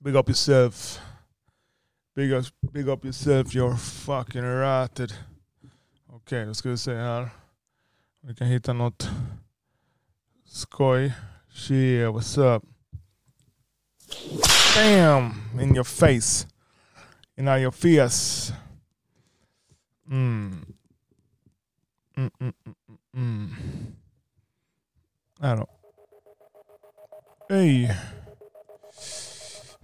Big up yourself. Big up, big up yourself, you're fucking ratted. Okej, då ska vi se här. Vi kan hitta något skoj. Yeah, what's up? Damn! In your face. In your face. Mm. Mm, mm, mm, mm. Här då. Hej.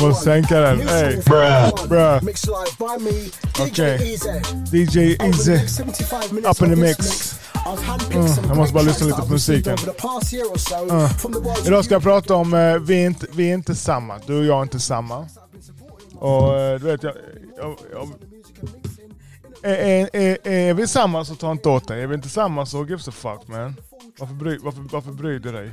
måste sänka den. Hey. Bruh. Okej. DJ Easy. Up in the mix. Mm, jag måste bara lyssna lite på musiken. Uh. Idag ska jag prata om, uh, vi, är inte, vi är inte samma. Du och jag är inte samma. Och uh, du vet, jag, jag, jag är, är, är, vi samma så ta inte åt dig. Är vi inte samma så gives a fuck man. Varför, bry, varför, varför bryr du dig?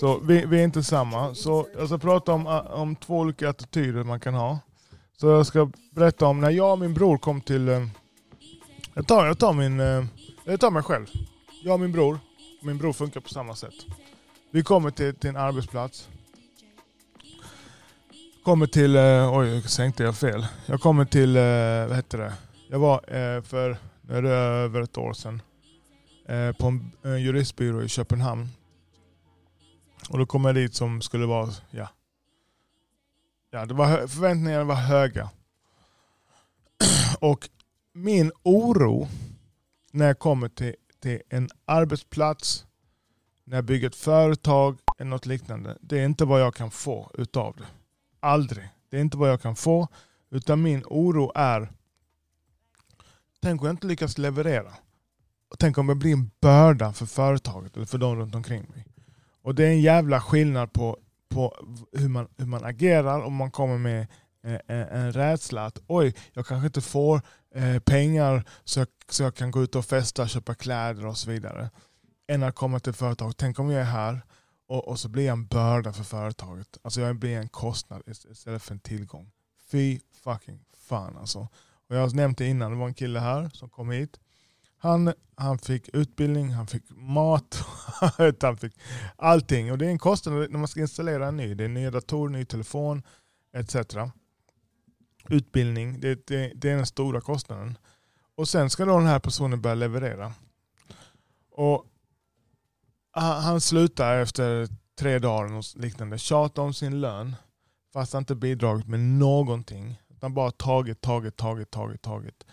Så vi, vi, är inte samma. Så jag ska prata om, eh, om två olika attityder man kan ha. Så jag ska berätta om när jag och min bror kom till... Eh, jag tar, jag tar min eh, jag tar mig själv. Jag och min bror. Min bror funkar på samma sätt. Vi kommer till, till en arbetsplats. Kommer till... Oj, oj, sänkte jag fel. Jag kommer till... Vad heter det? Jag var för nu är det över ett år sedan på en juristbyrå i Köpenhamn. Och då kom jag dit som skulle vara... Ja, ja det var, förväntningarna var höga. Och min oro när jag kommer till, till en arbetsplats, när jag bygger ett företag eller något liknande. Det är inte vad jag kan få utav det. Aldrig. Det är inte vad jag kan få. Utan min oro är, tänk om jag inte lyckas leverera. Tänk om jag blir en börda för företaget eller för de runt omkring mig. Och Det är en jävla skillnad på, på hur, man, hur man agerar om man kommer med en, en rädsla att oj, jag kanske inte får eh, pengar så jag, så jag kan gå ut och festa, köpa kläder och så vidare. Än att komma till företag. Tänk om jag är här och, och så blir jag en börda för företaget. Alltså jag blir en kostnad istället för en tillgång. Fy fucking fan alltså. Och jag har nämnt det innan, det var en kille här som kom hit. Han, han fick utbildning, han fick mat, han fick allting. Och det är en kostnad när man ska installera en ny. Det är nya datorer, ny telefon etc utbildning, det, det, det, är den stora kostnaden. Och sen ska då den här personen börja leverera. Och han, han slutar efter tre dagar och liknande, tjata om sin lön fast han inte bidragit med någonting. Utan bara tagit, tagit, tagit, tagit, tagit.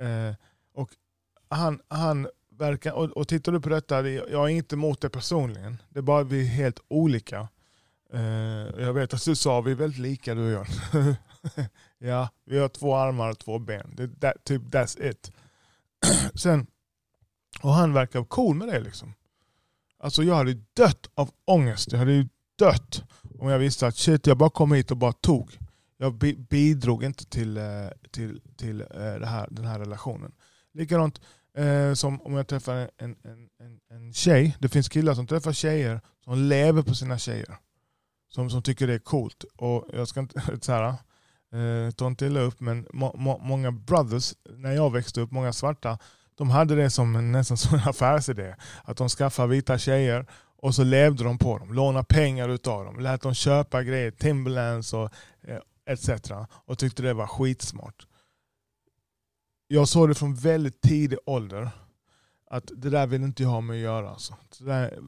Eh, och han, han verkar, och, och tittar du på detta, jag är inte emot det personligen. Det är bara vi är helt olika. Uh, jag vet att du sa vi är väldigt lika du och jag. ja, vi har två armar och två ben. Det, that, typ, that's it. Sen, och han verkar cool med det. liksom. Alltså jag hade dött av ångest. Jag hade dött om jag visste att shit, jag bara kom hit och bara tog. Jag bidrog inte till, eh, till, till eh, det här, den här relationen. Likadant eh, som om jag träffar en, en, en, en tjej. Det finns killar som träffar tjejer som lever på sina tjejer. Som, som tycker det är coolt. Och jag ska inte, så här, eh, ta inte illa upp, men må, må, många brothers, när jag växte upp, många svarta, de hade det som en, nästan som en affärsidé. Att de skaffade vita tjejer och så levde de på dem. Lånade pengar utav dem. Lät dem köpa grejer, Timberlands och eh, etc. Och tyckte det var skitsmart. Jag såg det från väldigt tidig ålder. Att det där vill inte jag ha med att göra. Alltså. Så, där,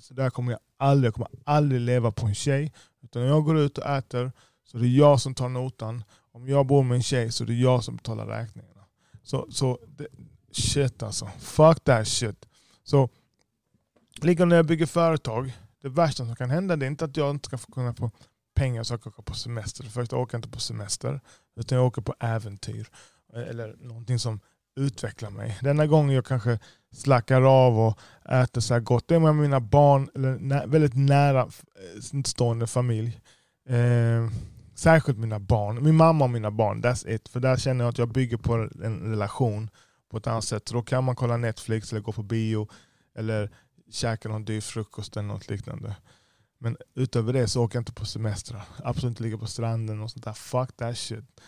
så där kommer jag aldrig, jag kommer aldrig leva på en tjej. Utan när jag går ut och äter så det är jag som tar notan. Om jag bor med en tjej så det är jag som betalar räkningarna. Så, så det, shit alltså. Fuck that shit. Så likadant när jag bygger företag. Det värsta som kan hända det är inte att jag inte ska få kunna få pengar så jag kan åka på semester. För jag åker inte på semester. Utan jag åker på äventyr. Eller någonting som utvecklar mig. Denna gången jag kanske slackar av och äter så här gott. Det är med mina barn, eller väldigt nära eh, stående familj. Eh, Särskilt mina barn. Min mamma och mina barn, that's it. För där känner jag att jag bygger på en relation på ett annat sätt. Så då kan man kolla Netflix eller gå på bio eller käka någon dyr frukost eller något liknande. Men utöver det så åker jag inte på semestrar. Absolut inte ligga på stranden och sånt där. Fuck that shit.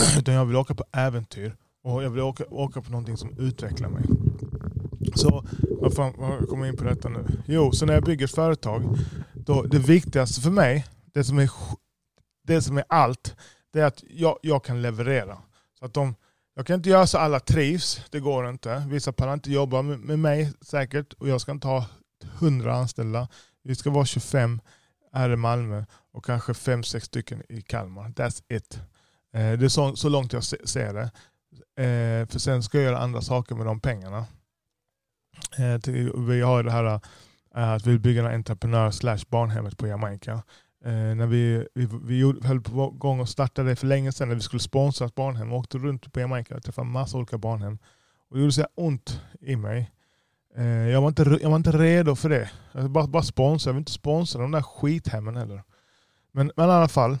Utan jag vill åka på äventyr. Och jag vill åka, åka på någonting som utvecklar mig. Så vad fan, vad kommer in på detta nu? Jo, så när jag bygger ett företag, då det viktigaste för mig, det som är, det som är allt, det är att jag, jag kan leverera. Så att de, jag kan inte göra så alla trivs, det går inte. Vissa pallar inte jobba med, med mig säkert och jag ska inte ha 100 anställda. Vi ska vara 25 här i Malmö och kanske 5-6 stycken i Kalmar. That's it. Eh, det är så, så långt jag ser det. Eh, för sen ska jag göra andra saker med de pengarna. Eh, vi har det här att vi vill bygga en entreprenör slash barnhemmet på Jamaica. när vi, vi, vi höll på gång och startade det för länge sedan när vi skulle sponsra ett barnhem. Vi åkte runt på Jamaica och träffade massa olika barnhem. Och det gjorde så ont i mig. jag, var inte, jag var inte redo för det. Jag bara, bara sponsra. Jag vill inte sponsra de där skithemmen heller. Men, men i alla fall.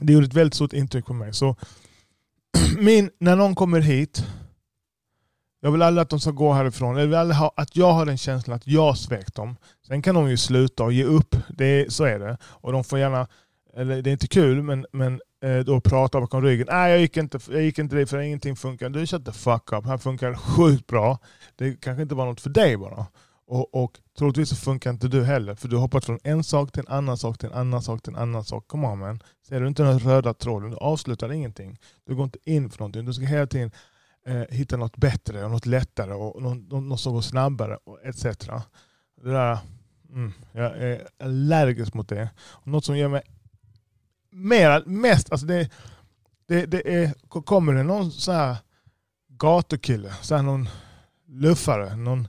Det gjorde ett väldigt stort intryck på mig. Så min, när någon kommer hit, jag vill aldrig att de ska gå härifrån. Jag vill aldrig ha, att jag har den känslan att jag svek dem. Sen kan de ju sluta och ge upp. Det, så är det. Och de får gärna, eller det är inte kul, men, men eh, då prata bakom ryggen. Nej, jag gick inte, jag gick inte dit för ingenting funkar. Du shut the fuck up. Här funkar sjukt bra. Det kanske inte var något för dig bara. Och, och troligtvis så funkar inte du heller. För du har hoppat från en sak till en annan sak till en annan sak till en annan sak. Come on man. Ser du inte den röda tråden? Du avslutar ingenting. Du går inte in för någonting. Du ska hela tiden eh, hitta något bättre och något lättare och något, något som går snabbare och etc. Det där, mm, jag är allergisk mot det. Och något som gör mig mer, mest, alltså det, det, det är, kommer det någon så här gatukille, så här någon luffare, någon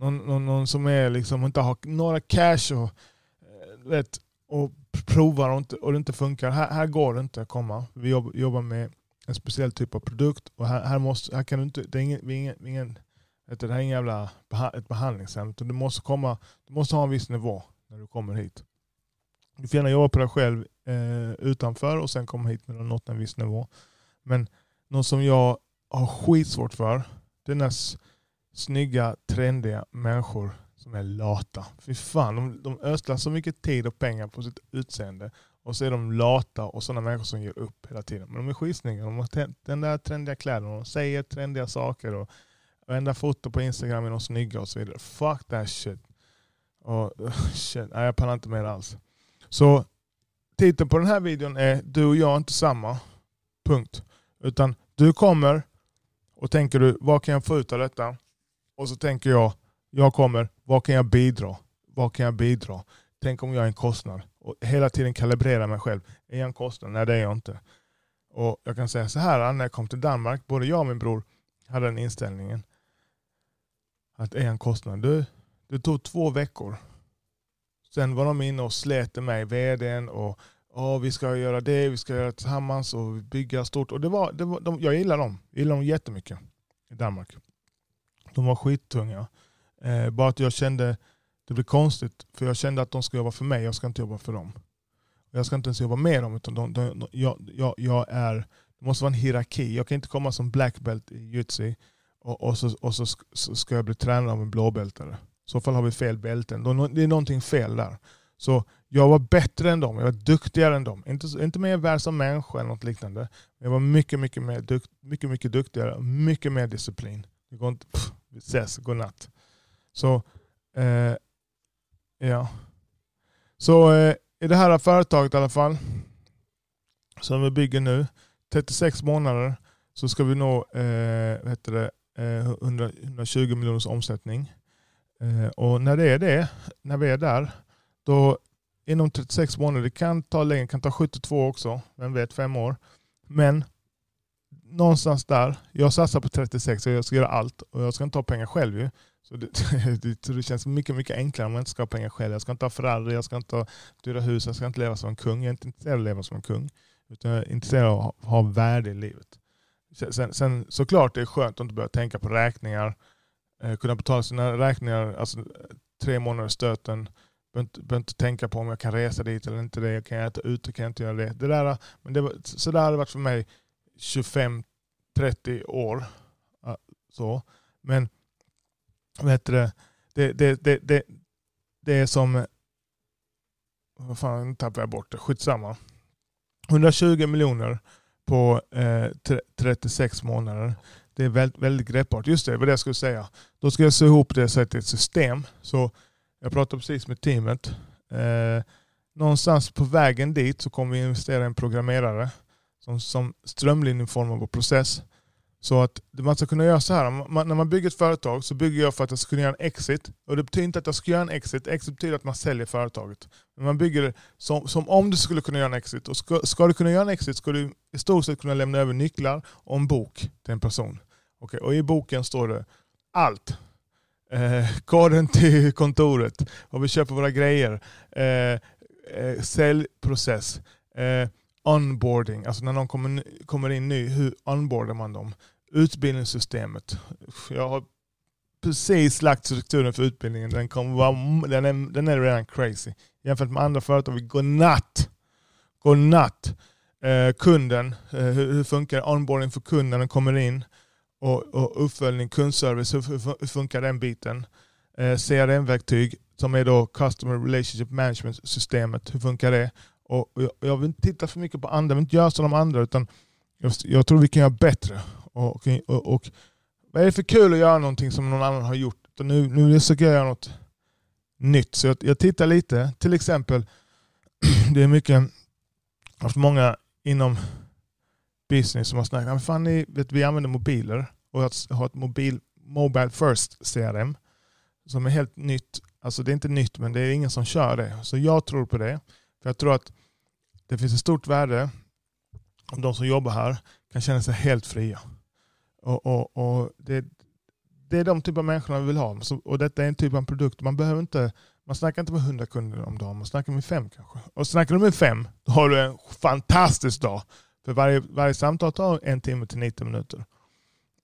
någon, någon, någon som är liksom, inte har några cash och, eh, vet, och provar och, inte, och det inte funkar. Här, här går det inte att komma. Vi jobbar, jobbar med en speciell typ av produkt och här, här, måste, här kan du inte, det är ingen, ingen, ingen det här är ingen jävla ett behandlingshem. Du måste, komma, du måste ha en viss nivå när du kommer hit. Du får gärna jobba på dig själv eh, utanför och sen komma hit när du har nått en viss nivå. Men något som jag har skitsvårt för, det är när snygga, trendiga människor som är lata. Fy fan, de, de ödslar så mycket tid och pengar på sitt utseende. Och så är de lata och sådana människor som ger upp hela tiden. Men de är skitsnygga. De har den där trendiga kläderna. De säger trendiga saker. Och varenda foto på Instagram är de snygga och så vidare. Fuck that shit. Och, shit. Nej, jag pallar inte med det alls. Så titeln på den här videon är Du och jag är inte samma. Punkt. Utan du kommer och tänker du, vad kan jag få ut av detta? Och så tänker jag, jag kommer, vad kan jag bidra? Vad kan jag bidra? Tänk om jag är en kostnad. Och hela tiden kalibrera mig själv. Är jag en kostnad? Nej det är jag inte. Och Jag kan säga så här, när jag kom till Danmark, både jag och min bror hade den inställningen. Att är jag en kostnad? Du, det tog två veckor. Sen var de inne och slet mig, vdn och oh, vi ska göra det, vi ska göra det tillsammans och bygga stort. Och det var, det var, de, jag gillar dem. Jag gillar dem jättemycket i Danmark. De var skittunga. Eh, bara att jag kände, det blev konstigt, för jag kände att de ska jobba för mig, jag ska inte jobba för dem. Jag ska inte ens jobba med dem, utan de, de, de, jag, jag, jag, är, det måste vara en hierarki. Jag kan inte komma som black belt i jujutsu och, och, så, och så, så ska jag bli tränad av en blåbältare. I så fall har vi fel bälten. Det är någonting fel där. Så jag var bättre än dem, jag var duktigare än dem. Inte, inte mer värd som människa eller något liknande. Men jag var mycket, mycket, mer dukt, mycket, mycket duktigare, mycket mer disciplin. Det går inte, pff, vi ses, godnatt. Så, eh, ja. Så eh, i det här företaget i alla fall, som vi bygger nu, 36 månader så ska vi nå eh, heter det, eh, 100, 120 miljoners omsättning. Eh, och när det är det, när vi är där, då inom 36 månader, det kan ta längre, kan ta 72 också, vem vet, fem år. Men någonstans där. Jag satsar på 36 och jag ska göra allt och jag ska inte ha pengar själv ju. Så det, det, det, känns mycket, mycket enklare om jag inte ska ha pengar själv. Jag ska inte ha Ferrari, jag ska inte ha dyra hus, jag ska inte leva som en kung. Jag är inte intresserad av att leva som en kung. Utan jag är intresserad av att ha, ha värde i livet. Sen, sen såklart det är skönt att inte behöva tänka på räkningar. Eh, kunna betala sina räkningar alltså, tre månader stöten. behöver inte, tänka på om jag kan resa dit eller inte. det. Kan jag äta ute? Kan jag inte göra det? det där, men det så där har det varit för mig 25-30 år. Så. Men vet du, det, det, det, det, det, det är som... Vad fan, nu tappade jag bort det. Skitsamma. 120 miljoner på eh, 36 månader. Det är väldigt, väldigt greppbart. Just det, det var det jag skulle säga. Då ska jag se ihop det så att det är ett system. Så jag pratade precis med teamet. Eh, någonstans på vägen dit så kommer vi investera i en programmerare som, som strömlinjeformar vår process. Så att man ska kunna göra så här. Man, när man bygger ett företag så bygger jag för att jag ska kunna göra en exit. Och Det betyder inte att jag ska göra en exit. Exit betyder att man säljer företaget. Men man bygger det som, som om du skulle kunna göra en exit. Och ska, ska du kunna göra en exit ska du i stort sett kunna lämna över nycklar och en bok till en person. Okay, och I boken står det allt. Eh, koden till kontoret, och vi köper våra grejer, eh, eh, säljprocess, eh, onboarding, alltså när någon kommer, kommer in ny, hur onboardar man dem? Utbildningssystemet. Jag har precis lagt strukturen för utbildningen. Den, kommer vara, den, är, den är redan crazy. Jämfört med andra företag, vi går natt. Går natt. Eh, kunden, eh, hur, hur funkar onboarding för kunden när den kommer in? Och, och uppföljning, kundservice, hur, hur funkar den biten? Eh, CRM-verktyg som är då Customer Relationship Management-systemet, hur funkar det? Och jag, jag, vill inte titta för mycket på andra, jag vill inte göra som de andra utan jag, jag tror vi kan göra bättre. Och, och, och, vad är det för kul att göra någonting som någon annan har gjort? Nu, nu försöker jag göra något nytt. Så jag, jag tittar lite, till exempel, det är mycket, haft många inom business som har snackat fan ni, vet, vi använder mobiler och har ett mobil, Mobile First CRM som är helt nytt. Alltså det är inte nytt men det är ingen som kör det. Så jag tror på det. För Jag tror att det finns ett stort värde om de som jobbar här kan känna sig helt fria. Och, och, och det, det är de typer av människorna vi vill ha. Och detta är en typ av produkt. Man behöver inte man snackar inte med 100 kunder om dagen, man snackar med fem kanske. Och snackar du med fem, då har du en fantastisk dag. För varje, varje samtal tar en timme till 90 minuter.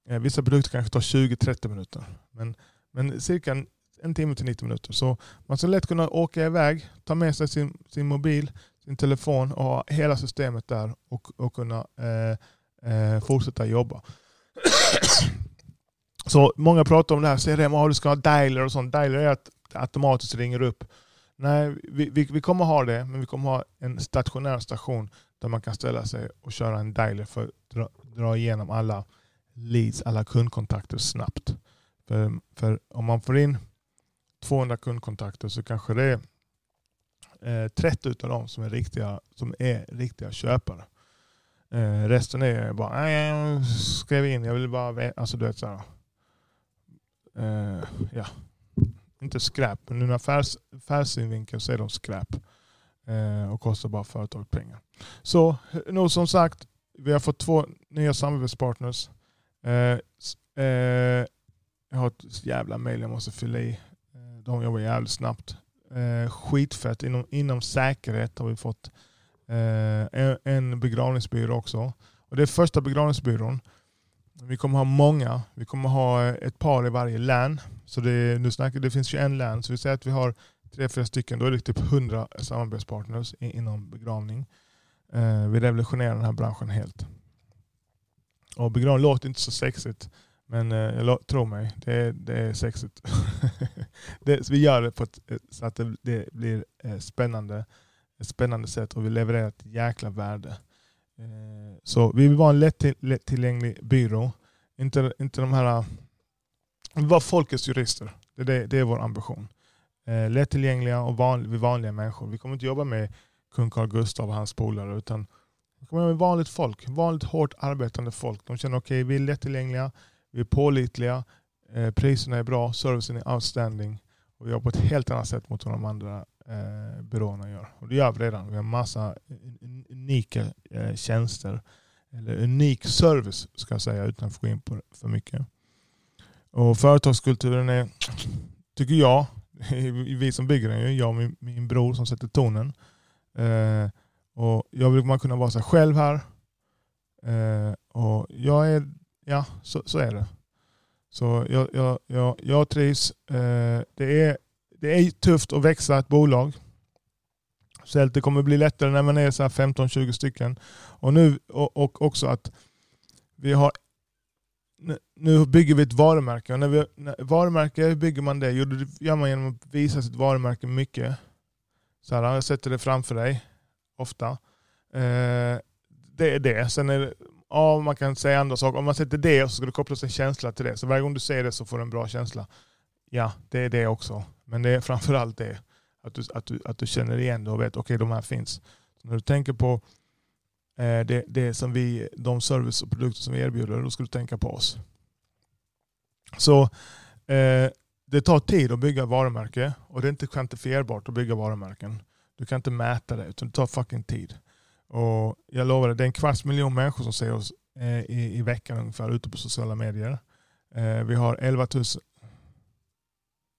Eh, vissa produkter kanske tar 20-30 minuter. Men, men cirka en timme till 90 minuter. Så man ska lätt kunna åka iväg, ta med sig sin, sin mobil, sin telefon och ha hela systemet där och, och kunna eh, eh, fortsätta jobba. Så Många pratar om det här, CRM, oh, du ska ha dialer och sånt. Dialer är att det automatiskt ringer upp. Nej, vi, vi, vi kommer ha det, men vi kommer ha en stationär station där man kan ställa sig och köra en dialer för att dra, dra igenom alla leads, alla kundkontakter snabbt. För, för om man får in 200 kundkontakter så kanske det är eh, 30 av dem som är riktiga, som är riktiga köpare. Eh, resten är bara, jag skrev in, jag vill bara veta. Alltså du vet så här, eh, ja. Inte skräp, men ur affärs, affärssynvinkel så är de skräp. Eh, och kostar bara företaget pengar. Så nu som sagt, vi har fått två nya samarbetspartners. Eh, eh, jag har ett jävla mail jag måste fylla i. Eh, de jobbar jävligt snabbt. Eh, skitfett. Inom, inom säkerhet har vi fått eh, en begravningsbyrå också. Och det är första begravningsbyrån. Vi kommer ha många. Vi kommer ha eh, ett par i varje län. Så det, nu snackar, det finns 21 län. Så vi säger att vi har tre, fyra stycken. Då är det typ 100 samarbetspartners inom begravning. Eh, vi revolutionerar den här branschen helt. Och begravning låter inte så sexigt. Men eh, tro mig, det, det är sexigt. det, vi gör det på ett, eh, så att det, det blir eh, spännande. Ett spännande sätt och vi levererar ett jäkla värde. Eh, så vi vill vara en lättillgänglig byrå. Inte, inte de här... Vi vill vara folkets jurister. Det, det, det är vår ambition. Eh, lättillgängliga och vanliga, vanliga människor. Vi kommer inte jobba med kung Carl Gustav och hans polare utan vi kommer jobba med vanligt folk. Vanligt hårt arbetande folk. De känner okej, okay, vi är lättillgängliga vi är pålitliga, eh, priserna är bra, servicen är outstanding och vi jobbar på ett helt annat sätt mot vad de andra eh, byråerna gör. Och det gör vi redan. Vi har massa unika eh, tjänster, eller unik service ska jag säga utan att gå in på för mycket. Och Företagskulturen är, tycker jag, vi som bygger den, jag och min, min bror som sätter tonen. Eh, och Jag vill man kunna vara sig själv här. Eh, och Jag är Ja, så, så är det. Så jag, jag, jag, jag trivs. Eh, det, är, det är tufft att växa ett bolag. Så det kommer bli lättare när man är 15-20 stycken. Och, nu, och, och också att vi har nu bygger vi ett varumärke. Och när vi, när, varumärke, hur bygger man det? Jo, det gör man genom att visa sitt varumärke mycket. Så här, jag sätter det framför dig, ofta. Eh, det är det. Sen är det, ja, man kan säga andra saker. Om man sätter det så ska det kopplas en känsla till det. Så varje gång du säger det så får du en bra känsla. Ja, det är det också. Men det är framförallt det. Att du, att du, att du känner igen det och vet att okay, de här finns. Så när du tänker på eh, det, det som vi, de service och produkter som vi erbjuder, då ska du tänka på oss. Så eh, det tar tid att bygga varumärke och det är inte kvantifierbart att bygga varumärken. Du kan inte mäta det utan det tar fucking tid. Och jag lovar det är en kvarts miljon människor som ser oss eh, i, i veckan ungefär ute på sociala medier. Eh, vi har 11 000,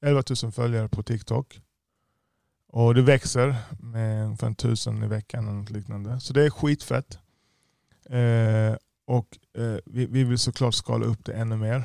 11 000 följare på TikTok. Och det växer med ungefär tusen i veckan eller något liknande. Så det är skitfett. Eh, och eh, vi, vi, vill såklart skala upp det ännu mer.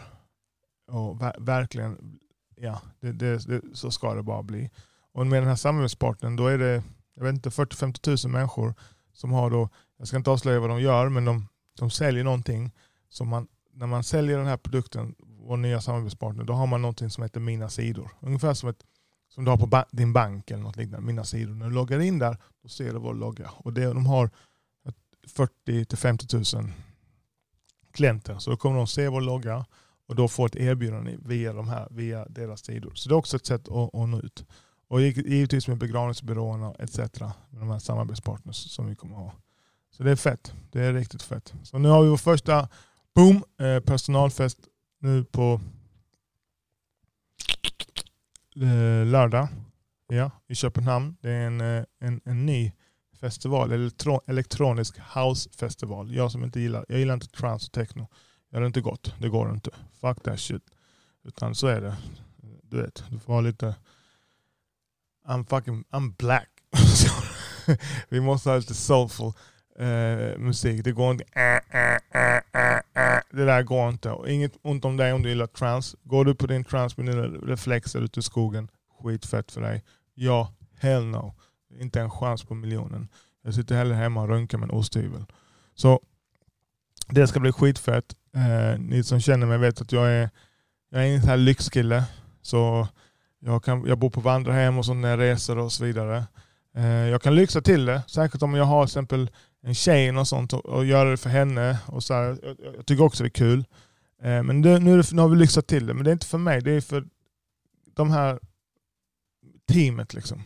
Och ver verkligen, ja, det, det, det, så ska det bara bli. Och med den här samarbetspartnern då är det jag vet inte, 40-50 000 människor som har då, jag ska inte avslöja vad de gör, men de, de säljer någonting. Som man, när man säljer den här produkten, vår nya samarbetspartner, då har man någonting som heter Mina sidor. Ungefär som, ett, som du har på ba din bank eller något liknande, Mina sidor. När du loggar in där, då ser du vår logga. Och det, de har 40-50 000 klienter. Så då kommer de se vår logga och då få ett erbjudande via, de här, via deras sidor. Så det är också ett sätt att, att nå ut. Och givetvis med begravningsbyråerna etc. Med de här samarbetspartners som vi kommer ha. Så det är fett. Det är riktigt fett. Så nu har vi vår första boom, eh, personalfest nu på eh, lördag ja, i Köpenhamn. Det är en, eh, en, en ny festival, elektro, elektronisk housefestival. Jag som inte gillar, jag gillar inte trance och techno. Jag är inte gått, det går inte. Fuck that shit. Utan så är det. Du vet, du får ha lite I'm fucking, I'm black. vi måste ha lite soulful eh, musik. Det går inte. Äh, äh, äh, det där går inte. Och inget ont om dig om du gillar trans. Går du på din trans med dina reflexer ute i skogen, skitfett för dig. Ja, hell no. Inte en chans på miljonen. Jag sitter hellre hemma och röntgar med en osthyvel. Så det ska bli skitfett. Eh, ni som känner mig vet att jag är, jag är en sån här lyxkille. Så jag, kan, jag bor på vandrarhem och så när jag reser och så vidare. Eh, jag kan lyxa till det, Särskilt om jag har till exempel en tjej och sånt och, göra det för henne. Och så här, jag, jag, tycker också det är kul. Eh, men det, nu, nu har vi lyxat till det, men det är inte för mig. Det är för de här teamet. liksom.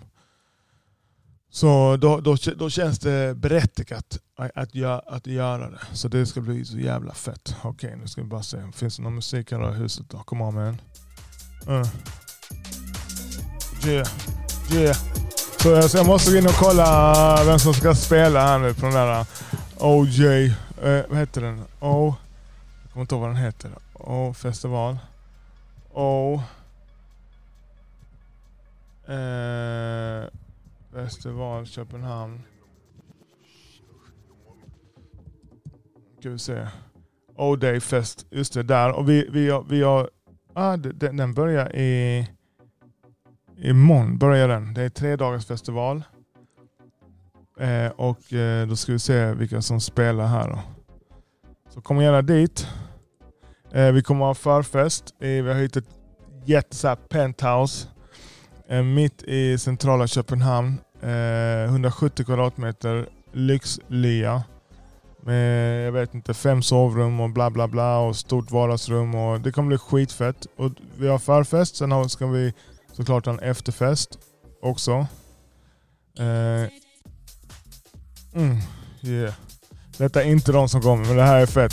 Så då, då, då känns det berättigat att, att, göra, att göra det. Så det ska bli så jävla fett. Okej, nu ska vi bara se. Finns det någon musik här i huset då? Kom on man. Uh. Yeah. Yeah. Så, så jag måste gå in och kolla vem som ska spela här nu på den där eh, OJ. Eh, vad heter den? O... Jag kommer inte ihåg vad den heter. O festival. O... Eh, festival Köpenhamn. Ska vi se. O-Day Fest. Just det, där. Och vi, vi, har, vi har... Ah, den, den börjar i... Imorgon börjar den. Det är tre dagars festival. Eh, och eh, då ska vi se vilka som spelar här. Då. Så kom gärna dit. Eh, vi kommer ha förfest. Eh, vi har hyrt ett jättesagt penthouse eh, mitt i centrala Köpenhamn. Eh, 170 kvadratmeter lyxlya. Med jag vet inte, fem sovrum och bla bla bla och stort vardagsrum. Och det kommer bli skitfett. Och vi har förfest, sen ska vi såklart en efterfest också. Eh, mm, yeah. Detta är inte de som kommer, men det här är fett.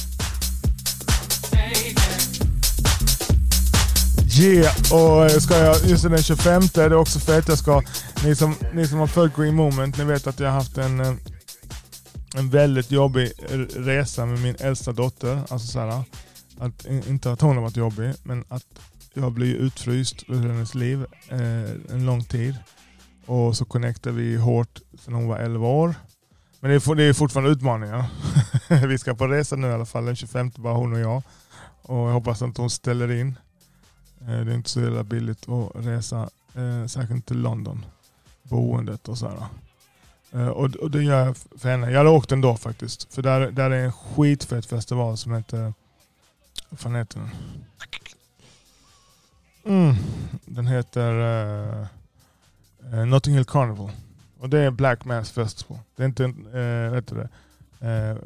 Yeah, och ska jag, just den 25 det är också fett. Jag ska, ni, som, ni som har följt Green Moment, ni vet att jag har haft en, eh, en väldigt jobbig resa med min äldsta dotter. Alltså så här, att, inte att hon har varit jobbig, men att jag blir utfryst ur hennes liv eh, en lång tid. Och så connectade vi hårt sedan hon var 11 år. Men det är, det är fortfarande utmaningar. vi ska på resa nu i alla fall den 25, bara hon och jag. Och jag hoppas att hon ställer in. Eh, det är inte så jävla billigt att resa Eh, särskilt till London. Boendet och sådär. Eh, och, och det gör jag för henne. Jag hade åkt ändå faktiskt. För där, där är en skitfet festival som heter... Vad fan heter den? Mm, den heter uh, Notting Hill Carnival. Och det är Black Mass Festival. Det är inte, uh, vet du det, uh,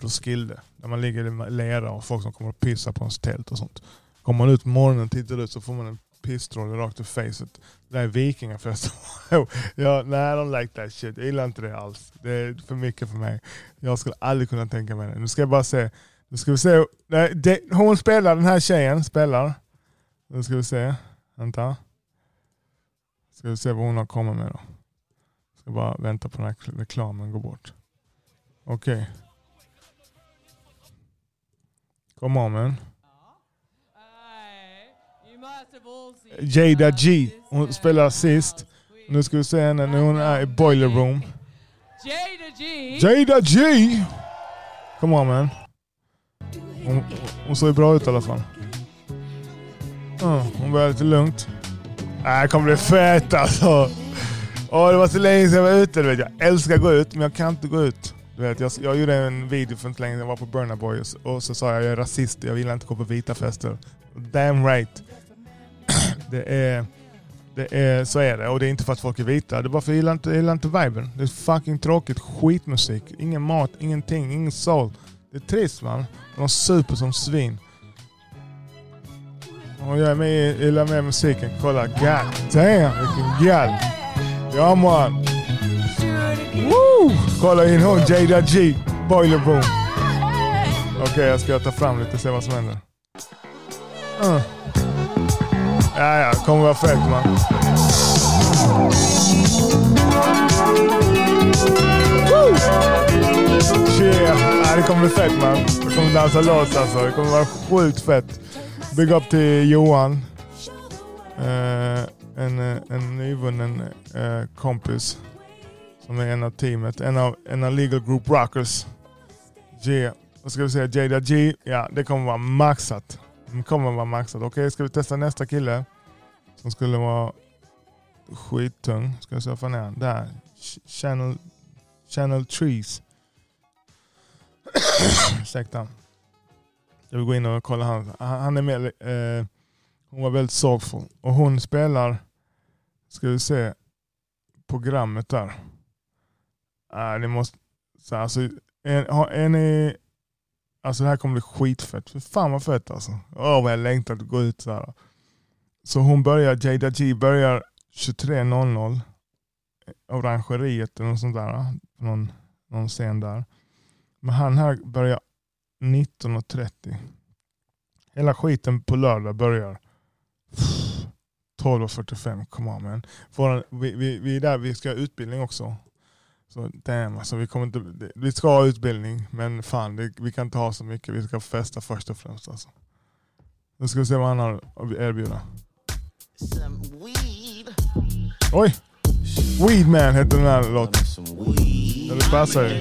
Roskilde. Där man ligger i lera och folk som kommer och pissar på ens tält och sånt. Kommer man ut på morgonen och tittar ut så får man en pisstroll rakt i facet. Det där är vikingafestival. ja, nej, I don't like that shit. Jag gillar inte det alls. Det är för mycket för mig. Jag skulle aldrig kunna tänka mig det. Nu ska jag bara se. Nu ska vi se. Nej, det, hon spelar, den här tjejen spelar. Nu ska vi se. Vänta. Ska vi se vad hon har kommit med då. Ska bara vänta på den här reklamen går bort. Okej. Okay. Come on man. Jada G. Hon spelar sist. Nu ska vi se henne när hon är i Boiler Room. Jada G. Jada G! Come on man. Hon, hon såg bra ut i alla fall. Mm, hon börjar lite lugnt. Äh, det kommer bli fett alltså. Oh, det var så länge sedan jag var ute. Du vet. Jag älskar att gå ut, men jag kan inte gå ut. Du vet, jag, jag gjorde en video för inte länge sedan. Jag var på Burna Boy och så sa jag att jag är rasist. Jag vill inte gå på vita fester. Damn right. det är, det är, så är det. Och det är inte för att folk är vita. Det är bara för att jag gillar inte, jag gillar inte viben. Det är fucking tråkigt. Skitmusik. Ingen mat, ingenting, ingen soul. Det är trist man. De super som svin. Och jag är med, gillar med musiken. Kolla, god damn vilken gal. Ja man. Woo! Kolla in hon, Jada G. Boiler Room. Okej, okay, jag ska ta fram lite och se vad som händer. Uh. Ja, ja, kommer vara fett man. Woo! Yeah. Ja, det kommer bli fett man. Jag kommer dansa loss alltså. Det kommer vara sjukt fett. Big up till Johan. Uh, en, eh, en nyvunnen uh, kompis som är en av teamet. En av, en av Legal Group Rockers. G. Vad ska vi säga? Jada G. Ja, det kommer vara maxat. Det kommer vara maxat. Okej, okay, ska vi testa nästa kille? Som skulle vara skittung. Ska vi se, vad är han? Där. Channel, Channel Trees. Ursäkta. Jag vill gå in och kolla han. Han är med. Eh, hon var väldigt sorgfull. Och hon spelar, ska vi se, programmet där. Ah, äh, ni måste, så alltså, är, är ni, alltså det här kommer bli skitfett. För fan vad fett alltså. Åh vad jag längtar att gå ut så här. Så hon börjar, Jada G börjar 23.00. Orangeriet eller något sånt där. Någon, någon scen där. Men han här börjar 19.30. Hela skiten på lördag börjar 12.45. Come on man. Vår, vi, vi, vi är där, vi ska ha utbildning också. Så damn, alltså, vi, kommer inte, vi ska ha utbildning, men fan det, vi kan inte ha så mycket. Vi ska festa först och främst. Alltså. Nu ska vi se vad han har att erbjuda. Oj! Weedman heter den här låten. Det passar ju.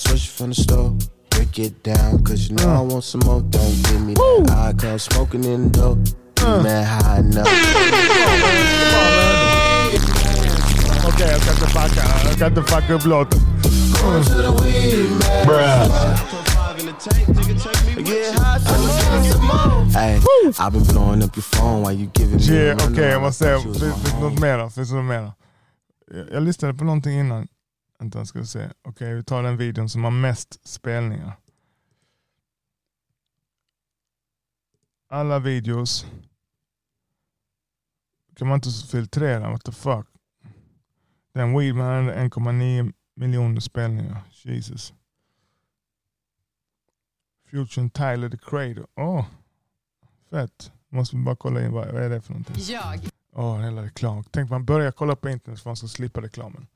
Wake up, I get my switch from the store. Break it down, cause you know uh. I want some more. Don't give me Woo. that. I come smoking in the door. Uh. Man, high enough. Okej, okay, jag ska inte fucka. Jag ska inte fucka upp låten. Hey, I've been blowing up your phone while you giving me yeah, Okej, okay, jag måste säga. Finns det något mer? Finns det något mer? Jag lyssnade på någonting innan. Vänta, ska vi se. Okej, okay, vi tar den videon som har mest spelningar. Alla videos. Kan man inte filtrera? What the fuck? Den Weedman hade 1,9 miljoner spelningar. Jesus. Future Tyler the Creator. Åh, oh, fett. Måste bara kolla in vad, vad är det för någonting. Jag. Åh, oh, hela reklam. Tänk man börjar kolla på internet för att man ska slippa reklamen.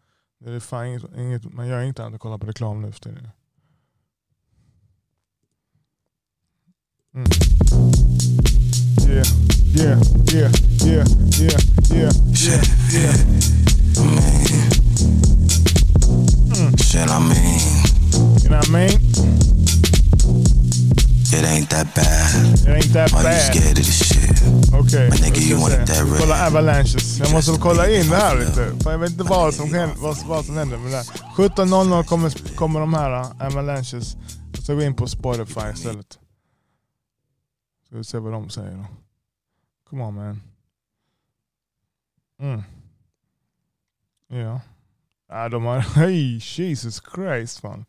Det är fan inget, inget, man gör inte annat än att kolla på reklam nu för tiden. Mm. Yeah, yeah, yeah, yeah, yeah, yeah, yeah, yeah. Mm. Shit, I mean. You know what I mean? It ain't that bad. It ain't that bad. Why you scared of this shit? Okej, okay, kolla Avalanches. Jag måste kolla in det här lite. För jag vet inte vad som, händer, vad, vad som händer med det här. 17.00 kommer, kommer de här uh, Avalanches. Så gå in på Spotify istället. Ska vi se vad de säger då. Come on man. Mm. Ja. ja de har, hej Jesus Christ fan.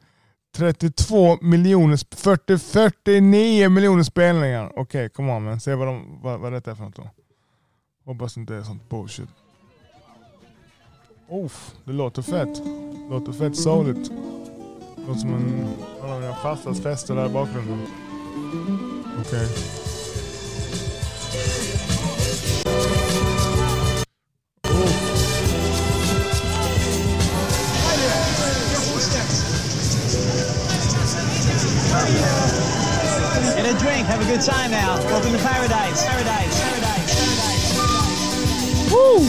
32 miljoner, 40, 49 miljoner spelningar. Okej, okay, come on men. Se vad, de, vad, vad detta är för något då. Hoppas inte det är sånt bullshit. Oof, det låter fett. Det låter fett souligt. Det låter som en, av mina farsas fester där i bakgrunden. Okej. Okay. A drink, good time now. Welcome to paradise. Paradise, paradise, paradise. Woo!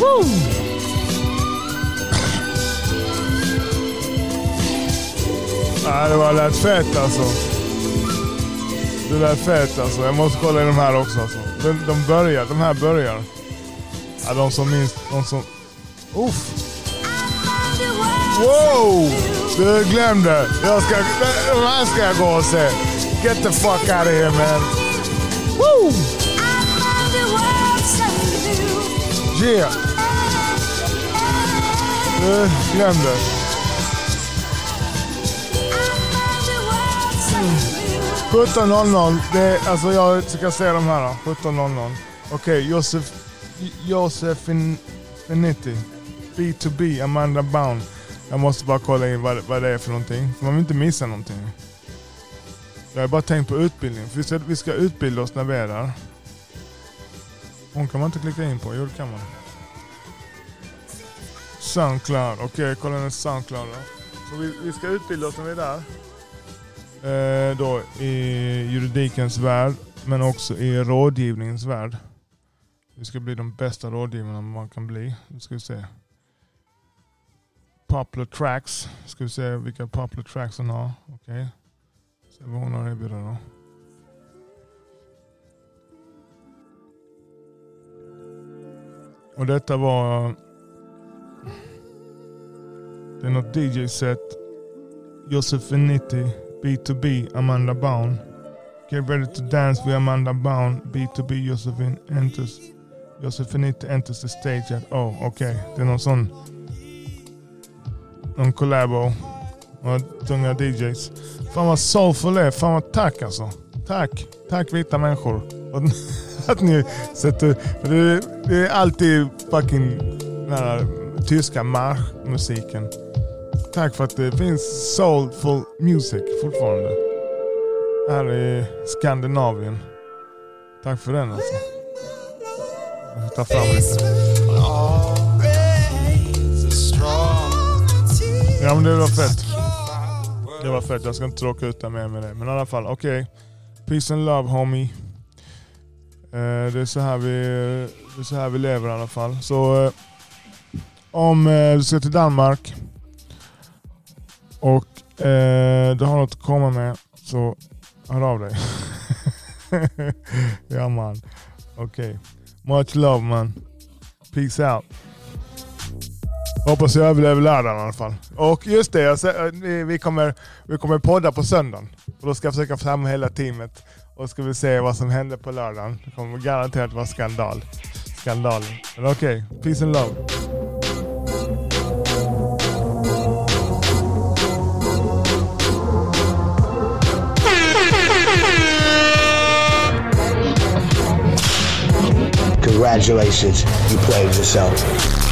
Woo! Nej, det var lätt fett alltså. Det lät fett alltså. Jag måste kolla in de här också alltså. De, de börjar, de här börjar. Ja, de som minst, de som... Uff! Wow! Du glömde. Jag ska, de här ska jag gå och se. Get the fuck out of here man. Woo! Yeah! Du glömde. Mm. 17.00. alltså jag ska se de här då. 17.00. Okej, okay, Josef, Josefinity. B2B, Amanda Bound. Jag måste bara kolla in vad, vad det är för någonting. För man vill inte missa någonting. Jag har bara tänkt på utbildning. För vi, ska, vi ska utbilda oss när vi är där. Hon kan man inte klicka in på. Jo det kan man. Soundcloud. Okej, okay, kolla nu Soundcloud då. Så vi, vi, ska utbilda oss när vi är där. Eh, då i juridikens värld. Men också i rådgivningens värld. Vi ska bli de bästa rådgivarna man kan bli. Nu ska vi se popular tracks. Ska vi se vilka popular tracks hon har. Okej. Okay. Se vad hon har erbjuda då. Och detta var... Det är något DJ-set. Josefinity, B2B, Amanda Baun. Get ready to dance with Amanda Baun, B2B, Josefin enters. Josefinity enters the stage at... Oh, okej. Okay. Det är någon sån någon collabo. Några tunga DJs. Fan vad soulful det är. Fan vad tack alltså. Tack. Tack vita människor. Att ni sätter... Det, det är alltid fucking den här tyska marschmusiken. Tack för att det finns soulful music fortfarande. Här i Skandinavien. Tack för den alltså. Jag tar ta fram lite. Ja men det var fett. Det var fett. Jag ska inte tråka ut dig mer med det. Men i alla fall, okej. Okay. Peace and love homie. Eh, det, är så här vi, det är så här vi lever i alla fall. Så eh, om eh, du ska till Danmark och eh, du har något att komma med så hör av dig. ja man. Okej. Okay. Much love man. Peace out. Hoppas jag överlever lördagen i alla fall. Och just det, jag, eh, vi, kommer, vi kommer podda på söndagen. Och då ska jag försöka få fram hela teamet. Och ska vi se vad som händer på lördagen. Det kommer garanterat vara skandal. Skandal. Men okej, okay. peace and love. Congratulations, you played yourself.